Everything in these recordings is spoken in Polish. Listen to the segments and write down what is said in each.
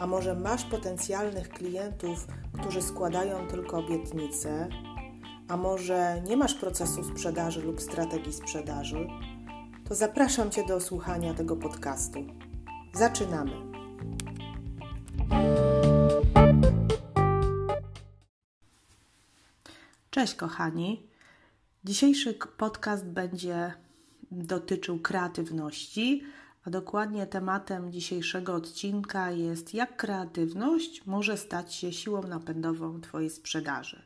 a może masz potencjalnych klientów, którzy składają tylko obietnice, a może nie masz procesu sprzedaży lub strategii sprzedaży, to zapraszam Cię do słuchania tego podcastu. Zaczynamy. Cześć, kochani. Dzisiejszy podcast będzie dotyczył kreatywności a dokładnie tematem dzisiejszego odcinka jest jak kreatywność może stać się siłą napędową Twojej sprzedaży.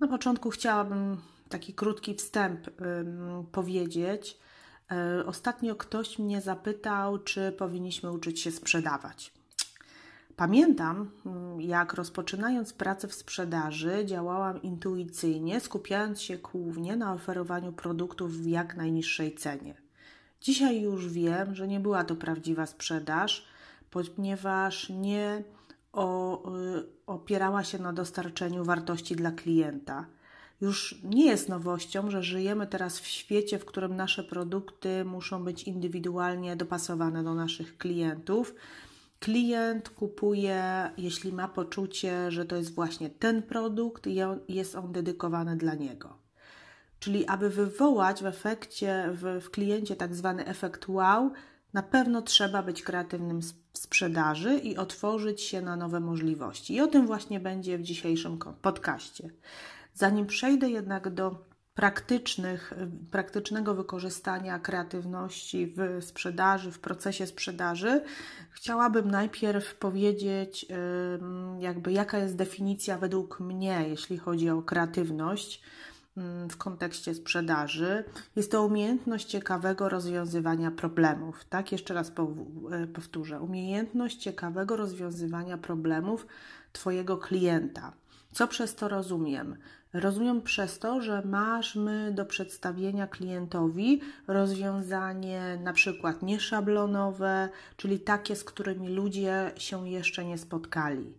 Na początku chciałabym taki krótki wstęp ym, powiedzieć. Yy, ostatnio ktoś mnie zapytał, czy powinniśmy uczyć się sprzedawać. Pamiętam, jak rozpoczynając pracę w sprzedaży, działałam intuicyjnie, skupiając się głównie na oferowaniu produktów w jak najniższej cenie. Dzisiaj już wiem, że nie była to prawdziwa sprzedaż, ponieważ nie o, y, opierała się na dostarczeniu wartości dla klienta. Już nie jest nowością, że żyjemy teraz w świecie, w którym nasze produkty muszą być indywidualnie dopasowane do naszych klientów. Klient kupuje, jeśli ma poczucie, że to jest właśnie ten produkt jest on dedykowany dla niego. Czyli aby wywołać w efekcie, w, w kliencie tak zwany efekt wow, na pewno trzeba być kreatywnym w sprzedaży i otworzyć się na nowe możliwości. I o tym właśnie będzie w dzisiejszym podcaście. Zanim przejdę jednak do praktycznych, praktycznego wykorzystania kreatywności w sprzedaży, w procesie sprzedaży, chciałabym najpierw powiedzieć, jakby jaka jest definicja według mnie, jeśli chodzi o kreatywność w kontekście sprzedaży. Jest to umiejętność ciekawego rozwiązywania problemów. Tak, jeszcze raz e, powtórzę. Umiejętność ciekawego rozwiązywania problemów Twojego klienta. Co przez to rozumiem? Rozumiem przez to, że masz my do przedstawienia klientowi rozwiązanie na przykład nieszablonowe, czyli takie, z którymi ludzie się jeszcze nie spotkali.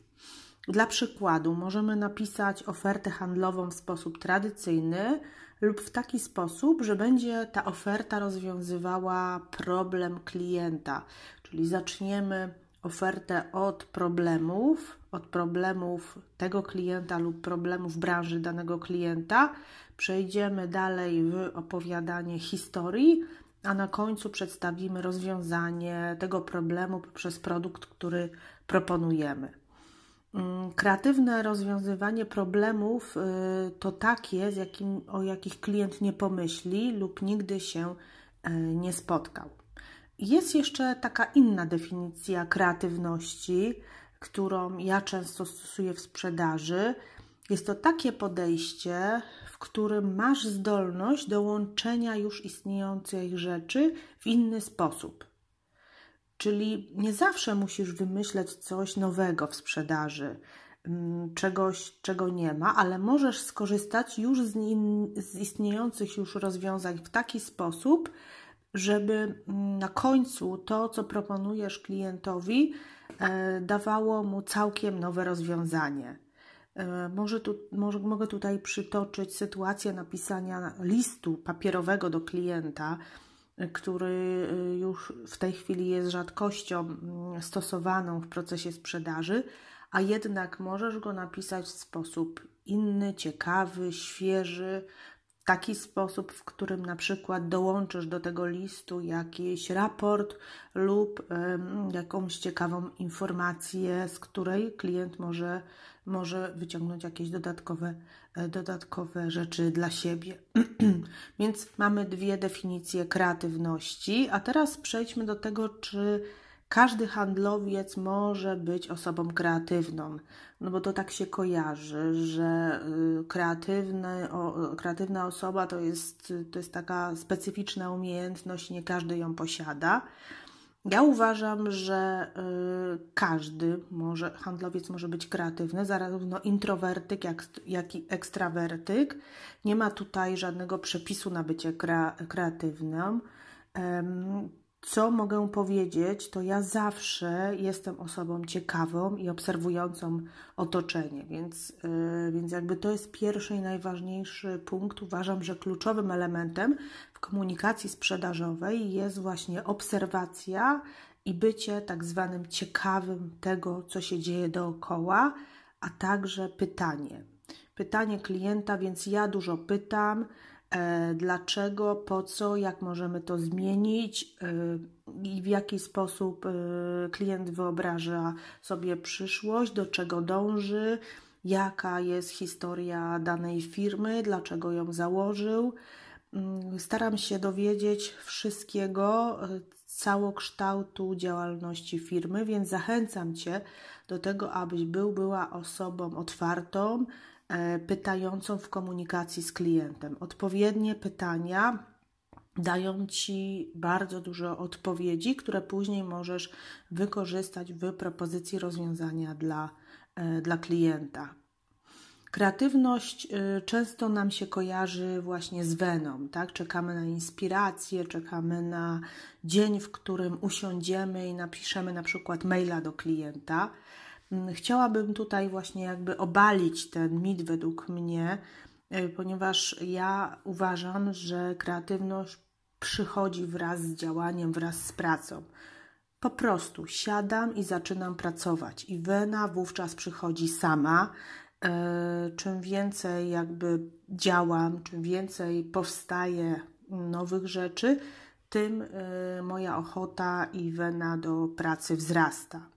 Dla przykładu, możemy napisać ofertę handlową w sposób tradycyjny lub w taki sposób, że będzie ta oferta rozwiązywała problem klienta, czyli zaczniemy ofertę od problemów, od problemów tego klienta lub problemów branży danego klienta, przejdziemy dalej w opowiadanie historii, a na końcu przedstawimy rozwiązanie tego problemu poprzez produkt, który proponujemy. Mm, kreatywne rozwiązywanie problemów y, to takie, z jakim, o jakich klient nie pomyśli lub nigdy się e, nie spotkał. Jest jeszcze taka inna definicja kreatywności, którą ja często stosuję w sprzedaży. Jest to takie podejście, w którym masz zdolność do łączenia już istniejących rzeczy w inny sposób. Czyli nie zawsze musisz wymyśleć coś nowego w sprzedaży, mm, czegoś, czego nie ma, ale możesz skorzystać już z, in, z istniejących już rozwiązań w taki sposób, żeby mm, na końcu to, co proponujesz klientowi, e, dawało mu całkiem nowe rozwiązanie. E, może tu, może, mogę tutaj przytoczyć sytuację napisania listu papierowego do klienta, który y, już w tej chwili jest rzadkością mm, stosowaną w procesie sprzedaży, a jednak możesz go napisać w sposób inny, ciekawy, świeży, taki sposób, w którym na przykład dołączysz do tego listu jakiś raport lub jakąś ciekawą informację, z której klient może, może wyciągnąć jakieś dodatkowe, e, dodatkowe rzeczy dla siebie. Więc mamy dwie definicje kreatywności, a teraz przejdźmy do tego, czy każdy handlowiec może być osobą kreatywną, no bo to tak się kojarzy, że y, kreatywny, o, kreatywna osoba to jest, to jest taka specyficzna umiejętność, nie każdy ją posiada. Ja uważam, że y, każdy może, handlowiec może być kreatywny, zarówno introwertyk, jak, jak i ekstrawertyk. Nie ma tutaj żadnego przepisu na bycie kre, kreatywnym. Co mogę powiedzieć, to ja zawsze jestem osobą ciekawą i obserwującą otoczenie, więc, yy, więc jakby to jest pierwszy i najważniejszy punkt. Uważam, że kluczowym elementem w komunikacji sprzedażowej jest właśnie obserwacja i bycie tak zwanym ciekawym tego, co się dzieje dookoła, a także pytanie. Pytanie klienta, więc ja dużo pytam dlaczego, po co, jak możemy to zmienić e, i w jaki sposób e, klient wyobraża sobie przyszłość, do czego dąży, jaka jest historia danej firmy, dlaczego ją założył. Mm, staram się dowiedzieć wszystkiego, całokształtu działalności firmy, więc zachęcam Cię do tego, abyś był, była osobą otwartą, E, pytającą w komunikacji z klientem. Odpowiednie pytania dają Ci bardzo dużo odpowiedzi, które później możesz wykorzystać w propozycji rozwiązania dla, e, dla klienta. Kreatywność e, często nam się kojarzy właśnie z weną, tak? Czekamy na inspirację, czekamy na dzień, w którym usiądziemy i napiszemy na przykład maila do klienta. Mm, chciałabym tutaj właśnie jakby obalić ten mit według mnie, y, ponieważ ja uważam, że kreatywność przychodzi wraz z działaniem, wraz z pracą. Po prostu siadam i zaczynam pracować, i wena wówczas przychodzi sama. Y, czym więcej jakby działam, czym więcej powstaje nowych rzeczy, tym y, moja ochota i wena do pracy wzrasta.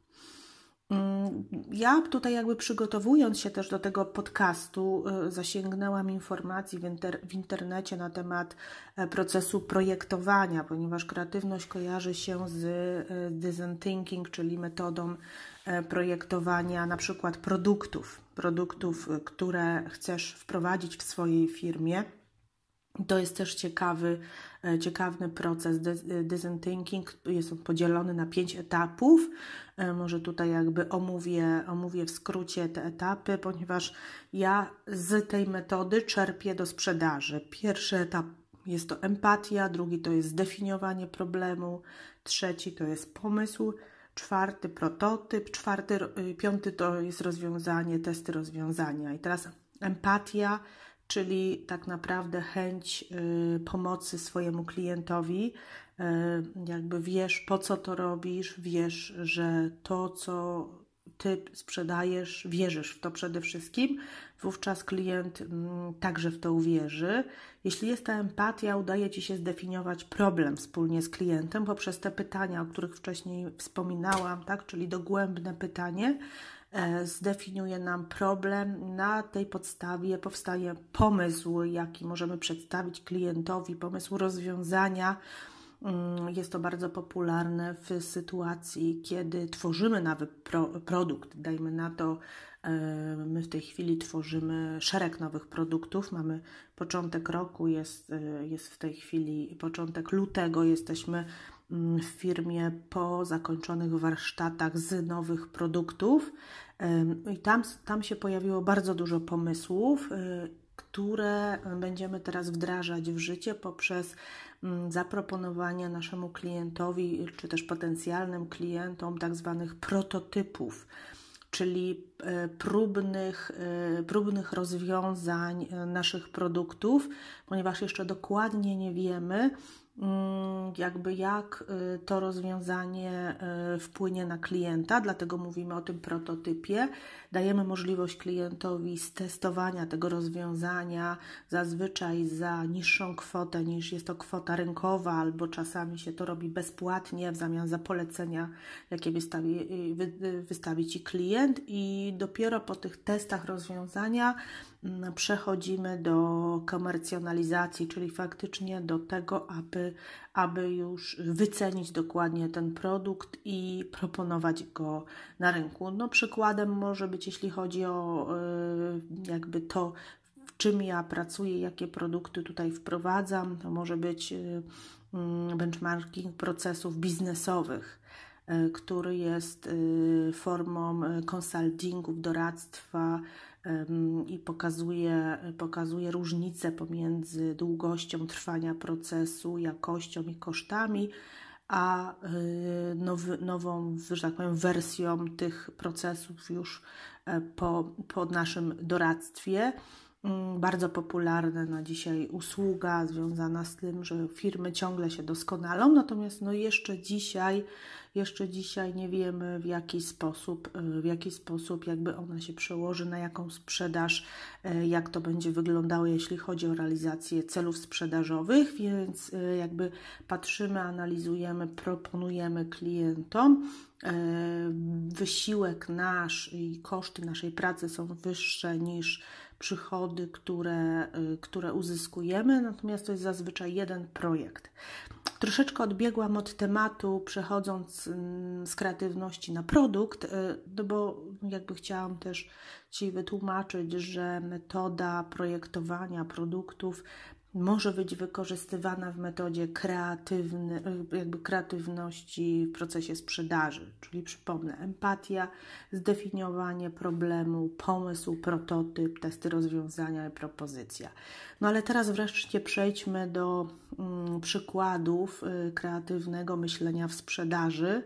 Mm, ja tutaj jakby przygotowując się też do tego podcastu, y, zasięgnęłam informacji w, inter w, internecie na temat e, procesu projektowania, ponieważ kreatywność kojarzy się z y, design thinking, czyli metodą e, projektowania na przykład produktów, produktów, y, które chcesz wprowadzić w swojej firmie. To jest też ciekawy, e, ciekawy proces. E, design thinking jest on podzielony na pięć etapów. E, może tutaj jakby omówię, omówię w skrócie te etapy, ponieważ ja z tej metody czerpię do sprzedaży. Pierwszy etap jest to empatia, drugi to jest zdefiniowanie problemu, trzeci to jest pomysł, czwarty prototyp, czwarty, piąty to jest rozwiązanie, testy rozwiązania. I teraz empatia czyli tak naprawdę chęć y, pomocy swojemu klientowi. Y, jakby wiesz, po co to robisz, wiesz, że to, co ty sprzedajesz, wierzysz w to przede wszystkim, wówczas klient mm, także w to uwierzy. Jeśli jest ta empatia, udaje ci się zdefiniować problem wspólnie z klientem poprzez te pytania, o których wcześniej wspominałam, tak? czyli dogłębne pytanie, zdefiniuje nam problem. Na tej podstawie powstaje pomysł, jaki możemy przedstawić klientowi, pomysł rozwiązania. Mm, jest to bardzo popularne w sytuacji, kiedy tworzymy nawet pro, produkt. Dajmy na to, e, my w tej chwili tworzymy szereg nowych produktów. Mamy początek roku, jest, e, jest w tej chwili początek lutego, jesteśmy mm, w firmie po zakończonych warsztatach z nowych produktów. I tam, tam się pojawiło bardzo dużo pomysłów, y, które będziemy teraz wdrażać w życie poprzez mm, zaproponowanie naszemu klientowi, czy też potencjalnym klientom, tak zwanych prototypów, czyli e, próbnych, e, próbnych rozwiązań e, naszych produktów, ponieważ jeszcze dokładnie nie wiemy, jakby jak y, to rozwiązanie y, wpłynie na klienta, dlatego mówimy o tym prototypie. Dajemy możliwość klientowi stestowania tego rozwiązania zazwyczaj za niższą kwotę niż jest to kwota rynkowa, albo czasami się to robi bezpłatnie w zamian za polecenia, jakie wystawi, y, wystawi Ci klient, i dopiero po tych testach rozwiązania mm, przechodzimy do komercjonalizacji, czyli faktycznie do tego, aby, aby już wycenić dokładnie ten produkt i proponować go na rynku. No, przykładem może być, jeśli chodzi o y, jakby to, czym ja pracuję, jakie produkty tutaj wprowadzam. To może być mm, benchmarking procesów biznesowych, który jest formą konsultingów, doradztwa i pokazuje, pokazuje różnicę pomiędzy długością trwania procesu, jakością i kosztami, a y, nowy, nową, że tak powiem, wersją tych procesów już e, po, po naszym doradztwie. Mm, bardzo popularna na dzisiaj usługa związana z tym, że firmy ciągle się doskonalą, natomiast no jeszcze dzisiaj jeszcze dzisiaj nie wiemy w jaki sposób, e, w jaki sposób jakby ona się przełoży na jaką sprzedaż, e, jak to będzie wyglądało, jeśli chodzi o realizację celów sprzedażowych, więc e, jakby patrzymy, analizujemy, proponujemy klientom. Wysiłek nasz i koszty naszej pracy są wyższe niż przychody, które, które uzyskujemy, natomiast to jest zazwyczaj jeden projekt. Troszeczkę odbiegłam od tematu, przechodząc mm, z kreatywności na produkt, y, no bo jakby chciałam też Ci wytłumaczyć, że metoda projektowania produktów może być wykorzystywana w metodzie kreatywny, jakby kreatywności w procesie sprzedaży. Czyli przypomnę, empatia, zdefiniowanie problemu, pomysł, prototyp, testy rozwiązania i propozycja. No ale teraz wreszcie przejdźmy do mm, przykładów y, kreatywnego myślenia w sprzedaży.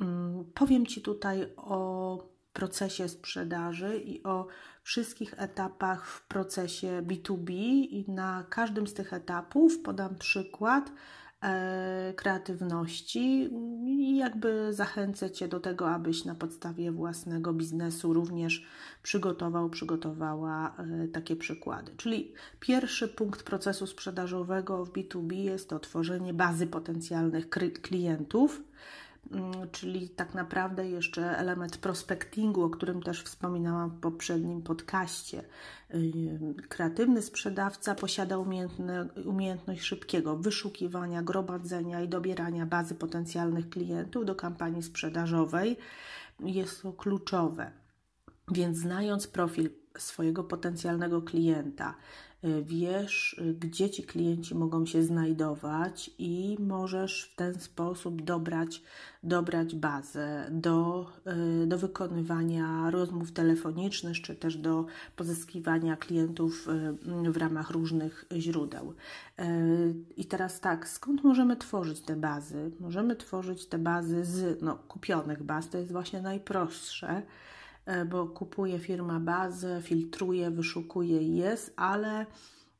Mm, powiem Ci tutaj o procesie sprzedaży i o wszystkich etapach w procesie B2B i na każdym z tych etapów podam przykład e, kreatywności i jakby zachęcę Cię do tego, abyś na podstawie własnego biznesu również przygotował, przygotowała e, takie przykłady. Czyli pierwszy punkt procesu sprzedażowego w B2B jest to tworzenie bazy potencjalnych klientów. Mm, czyli tak naprawdę jeszcze element prospectingu, o którym też wspominałam w poprzednim podcaście. Kreatywny sprzedawca posiada umiejętność szybkiego wyszukiwania, gromadzenia i dobierania bazy potencjalnych klientów do kampanii sprzedażowej. Jest to kluczowe. Więc znając profil swojego potencjalnego klienta, Y, wiesz, gdzie ci klienci mogą się znajdować i możesz w ten sposób dobrać, dobrać bazę do, y, do wykonywania rozmów telefonicznych, czy też do pozyskiwania klientów w ramach różnych źródeł. I teraz tak, skąd możemy tworzyć te bazy? Możemy tworzyć te bazy z no, kupionych baz, to jest właśnie najprostsze E, bo kupuje firma bazę, filtruje, wyszukuje i jest, ale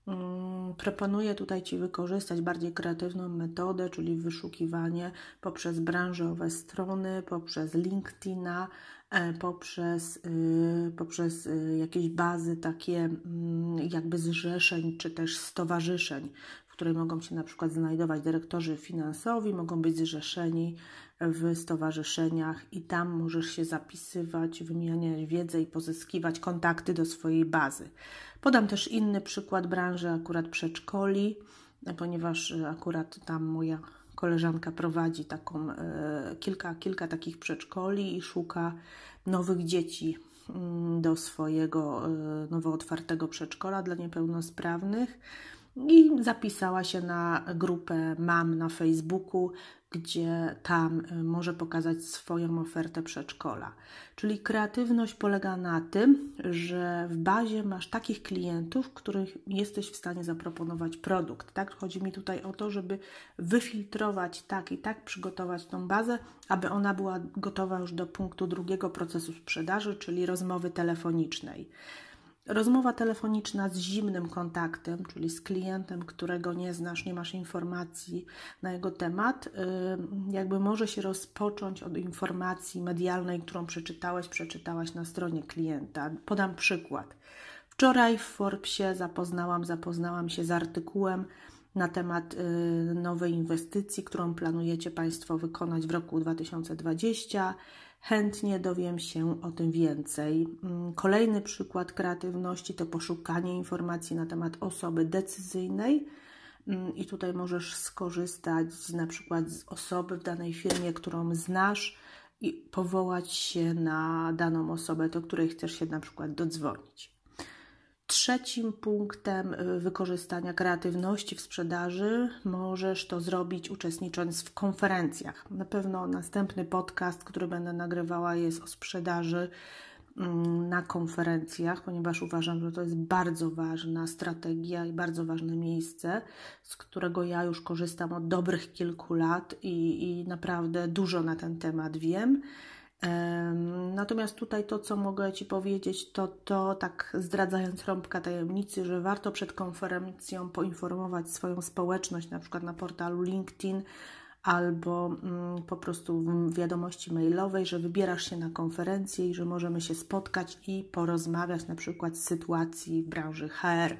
mm, proponuję tutaj Ci wykorzystać bardziej kreatywną metodę, czyli wyszukiwanie poprzez branżowe strony, poprzez LinkedIna, e, poprzez, y, poprzez y, jakieś bazy takie mm, jakby zrzeszeń czy też stowarzyszeń, w której mogą się na przykład znajdować dyrektorzy finansowi, mogą być zrzeszeni w stowarzyszeniach i tam możesz się zapisywać, wymieniać wiedzę i pozyskiwać kontakty do swojej bazy. Podam też inny przykład branży akurat przedszkoli, ponieważ akurat tam moja koleżanka prowadzi taką e, kilka, kilka takich przedszkoli i szuka nowych dzieci mm, do swojego e, nowo otwartego przedszkola dla niepełnosprawnych i zapisała się na grupę mam na Facebooku, gdzie tam y, może pokazać swoją ofertę przedszkola. Czyli kreatywność polega na tym, że w bazie masz takich klientów, których jesteś w stanie zaproponować produkt. Tak? Chodzi mi tutaj o to, żeby wyfiltrować tak i tak, przygotować tą bazę, aby ona była gotowa już do punktu drugiego procesu sprzedaży, czyli rozmowy telefonicznej. Rozmowa telefoniczna z zimnym kontaktem, czyli z klientem, którego nie znasz, nie masz informacji na jego temat, y, jakby może się rozpocząć od informacji medialnej, którą przeczytałeś, przeczytałaś na stronie klienta. Podam przykład. Wczoraj w Forbesie zapoznałam, zapoznałam się z artykułem na temat y, nowej inwestycji, którą planujecie Państwo wykonać w roku 2020 chętnie dowiem się o tym więcej. Mm, kolejny przykład kreatywności to poszukanie informacji na temat osoby decyzyjnej. Mm, I tutaj możesz skorzystać na przykład z osoby w danej firmie, którą znasz i powołać się na daną osobę, do której chcesz się na przykład dodzwonić. Trzecim punktem y, wykorzystania kreatywności w sprzedaży możesz to zrobić uczestnicząc w konferencjach. Na pewno następny podcast, który będę nagrywała, jest o sprzedaży mm, na konferencjach, ponieważ uważam, że to jest bardzo ważna strategia i bardzo ważne miejsce, z którego ja już korzystam od dobrych kilku lat i, i naprawdę dużo na ten temat wiem. Natomiast tutaj to, co mogę Ci powiedzieć, to to, tak zdradzając rąbka tajemnicy, że warto przed konferencją poinformować swoją społeczność, na przykład na portalu LinkedIn albo mm, po prostu w wiadomości mailowej, że wybierasz się na konferencję i że możemy się spotkać i porozmawiać na przykład z sytuacji w branży HR.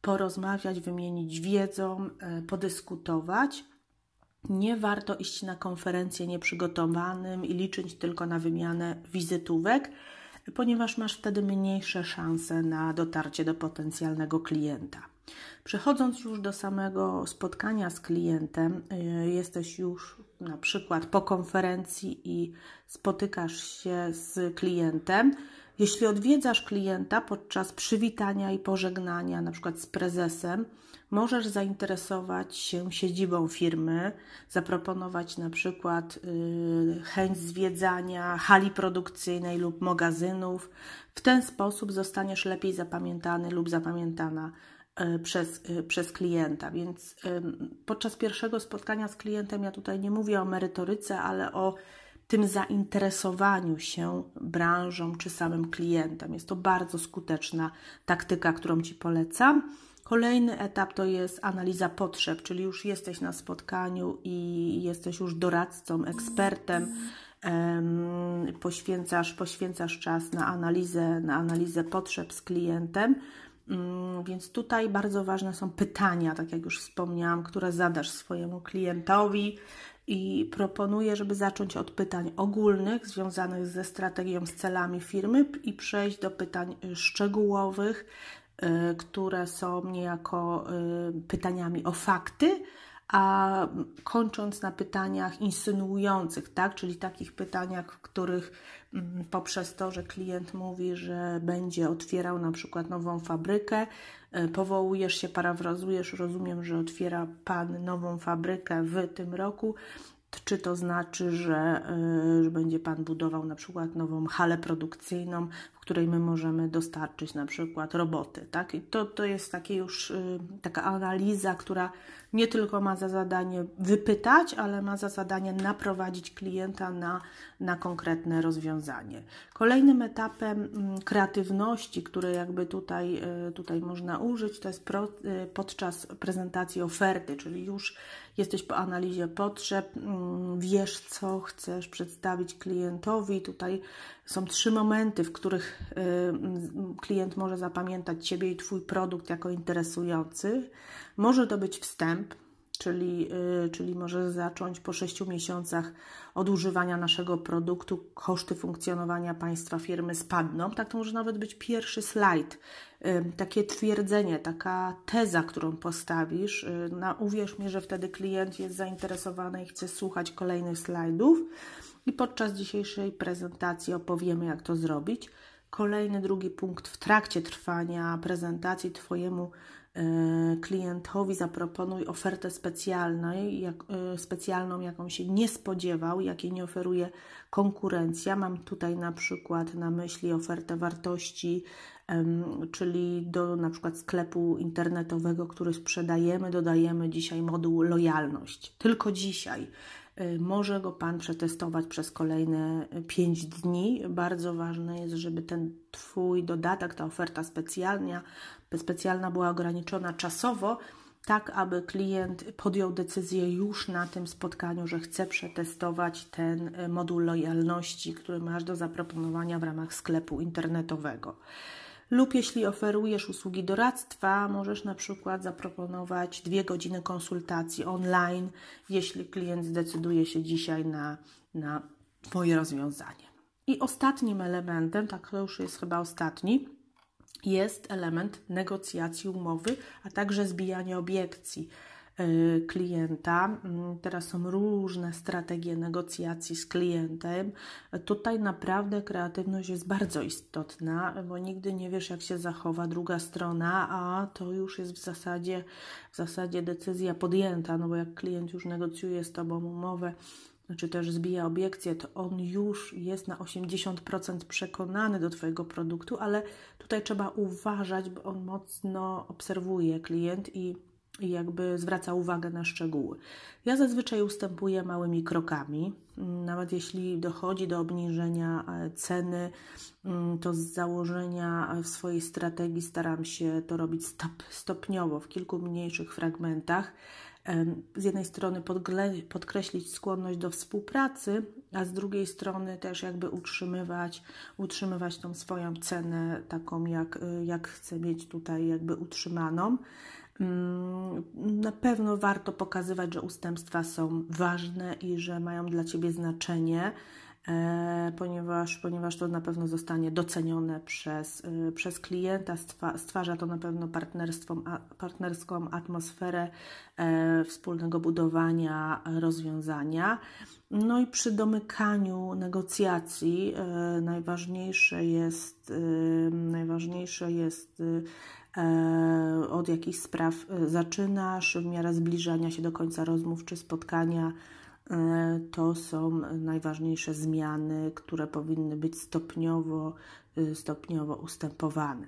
Porozmawiać, wymienić wiedzą, e, podyskutować nie warto iść na konferencję nieprzygotowanym i liczyć tylko na wymianę wizytówek, ponieważ masz wtedy mniejsze szanse na dotarcie do potencjalnego klienta. Przechodząc już do samego spotkania z klientem, y, jesteś już na przykład po konferencji i spotykasz się z klientem. Jeśli odwiedzasz klienta podczas przywitania i pożegnania, na przykład z prezesem, możesz zainteresować się siedzibą firmy, zaproponować na przykład yy, chęć zwiedzania hali produkcyjnej lub magazynów. W ten sposób zostaniesz lepiej zapamiętany lub zapamiętana yy, przez, yy, przez klienta. Więc podczas pierwszego spotkania z klientem ja tutaj nie mówię o merytoryce, ale o tym zainteresowaniu się branżą czy samym klientem. Jest to bardzo skuteczna taktyka, którą Ci polecam. Kolejny etap to jest analiza potrzeb, czyli już jesteś na spotkaniu i jesteś już doradcą, ekspertem, poświęcasz, poświęcasz czas na analizę, na analizę potrzeb z klientem. Um, więc tutaj bardzo ważne są pytania, tak jak już wspomniałam, które zadasz swojemu klientowi i proponuję, żeby zacząć od pytań ogólnych związanych ze strategią, z celami firmy i przejść do pytań szczegółowych które są niejako y, pytaniami o fakty, a kończąc na pytaniach insynuujących, tak? czyli takich pytaniach, w których mm, poprzez to, że klient mówi, że będzie otwierał na przykład nową fabrykę, y, powołujesz się, parafrazujesz, rozumiem, że otwiera Pan nową fabrykę w tym roku, czy to znaczy, że, że będzie Pan budował na przykład nową halę produkcyjną, której my możemy dostarczyć na przykład roboty, tak? I to, to jest takie już y, taka analiza, która nie tylko ma za zadanie wypytać, ale ma za zadanie naprowadzić klienta na, na konkretne rozwiązanie. Kolejnym etapem mm, kreatywności, które jakby tutaj, y, tutaj można użyć, to jest pro, y, podczas prezentacji oferty, czyli już jesteś po analizie potrzeb, mm, wiesz, co chcesz przedstawić klientowi. Tutaj są trzy momenty, w których y, klient może zapamiętać Ciebie i Twój produkt jako interesujący. Może to być wstęp, czyli, y, czyli może zacząć po 6 miesiącach od używania naszego produktu, koszty funkcjonowania państwa firmy spadną. Tak to może nawet być pierwszy slajd, y, takie twierdzenie, taka teza, którą postawisz. Na, uwierz mi, że wtedy klient jest zainteresowany i chce słuchać kolejnych slajdów i podczas dzisiejszej prezentacji opowiemy, jak to zrobić. Kolejny, drugi punkt w trakcie trwania prezentacji Twojemu e, klientowi zaproponuj ofertę specjalnej, jak, e, specjalną, jaką się nie spodziewał, jakiej nie oferuje konkurencja. Mam tutaj na przykład na myśli ofertę wartości, czyli do na przykład sklepu internetowego, który sprzedajemy, dodajemy dzisiaj moduł lojalność. Tylko dzisiaj może go Pan przetestować przez kolejne 5 dni. Bardzo ważne jest, żeby ten Twój dodatek, ta oferta specjalna, specjalna była ograniczona czasowo, tak aby klient podjął decyzję już na tym spotkaniu, że chce przetestować ten y, moduł lojalności, który masz do zaproponowania w ramach sklepu internetowego lub jeśli oferujesz usługi doradztwa, możesz na przykład zaproponować dwie godziny konsultacji online, jeśli klient zdecyduje się dzisiaj na, na Twoje rozwiązanie. I ostatnim elementem, tak to już jest chyba ostatni, jest element negocjacji umowy, a także zbijania obiekcji. Y, klienta. Mm, teraz są różne strategie negocjacji z klientem. Tutaj naprawdę kreatywność jest bardzo istotna, bo nigdy nie wiesz, jak się zachowa druga strona, a to już jest w zasadzie, w zasadzie decyzja podjęta, no bo jak klient już negocjuje z Tobą umowę, czy też zbija obiekcję, to on już jest na 80% przekonany do Twojego produktu, ale tutaj trzeba uważać, bo on mocno obserwuje klient i, i jakby zwraca uwagę na szczegóły. Ja zazwyczaj ustępuję małymi krokami, nawet jeśli dochodzi do obniżenia e, ceny, mm, to z założenia w swojej strategii staram się to robić stop, stopniowo, w kilku mniejszych fragmentach z jednej strony podkreślić skłonność do współpracy, a z drugiej strony też jakby utrzymywać, utrzymywać tą swoją cenę taką, jak, jak chcę mieć tutaj jakby utrzymaną. Mm, na pewno warto pokazywać, że ustępstwa są ważne i że mają dla Ciebie znaczenie. E, ponieważ, ponieważ to na pewno zostanie docenione przez, e, przez klienta, stwarza to na pewno partnerską atmosferę e, wspólnego budowania rozwiązania. No i przy domykaniu negocjacji najważniejsze jest, najważniejsze jest od jakich spraw zaczynasz, w miarę zbliżania się do końca rozmów czy spotkania E, to są najważniejsze zmiany, które powinny być stopniowo, stopniowo ustępowane.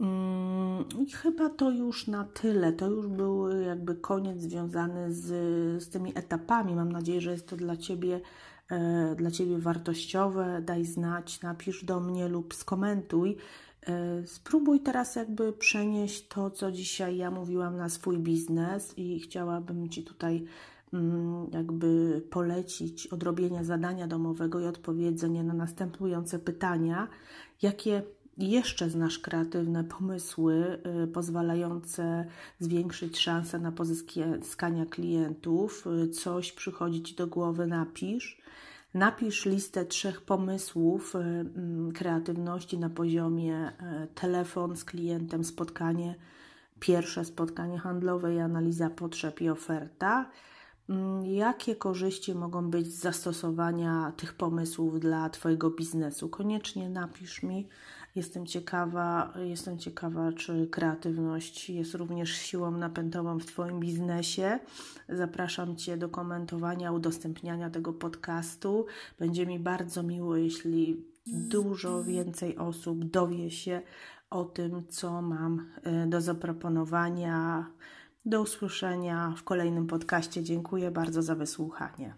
Mm, I chyba to już na tyle. To już był jakby koniec związany z, z tymi etapami. Mam nadzieję, że jest to dla Ciebie, e, dla Ciebie wartościowe. Daj znać, napisz do mnie lub skomentuj. E, spróbuj teraz jakby przenieść to, co dzisiaj ja mówiłam na swój biznes i chciałabym Ci tutaj Mm, jakby polecić odrobienie zadania domowego i odpowiedzenie na następujące pytania, jakie jeszcze znasz kreatywne pomysły y, pozwalające zwiększyć szanse na pozyskanie klientów, y, coś przychodzi Ci do głowy, napisz. Napisz listę trzech pomysłów y, mm, kreatywności na poziomie telefon z klientem, spotkanie, pierwsze spotkanie handlowe i analiza potrzeb i oferta. Mm, jakie korzyści mogą być z zastosowania tych pomysłów dla Twojego biznesu? Koniecznie napisz mi. Jestem ciekawa, jestem ciekawa, czy kreatywność jest również siłą napędową w Twoim biznesie. Zapraszam Cię do komentowania, udostępniania tego podcastu. Będzie mi bardzo miło, jeśli dużo więcej osób dowie się o tym, co mam e, do zaproponowania do usłyszenia w kolejnym podcaście. Dziękuję bardzo za wysłuchanie.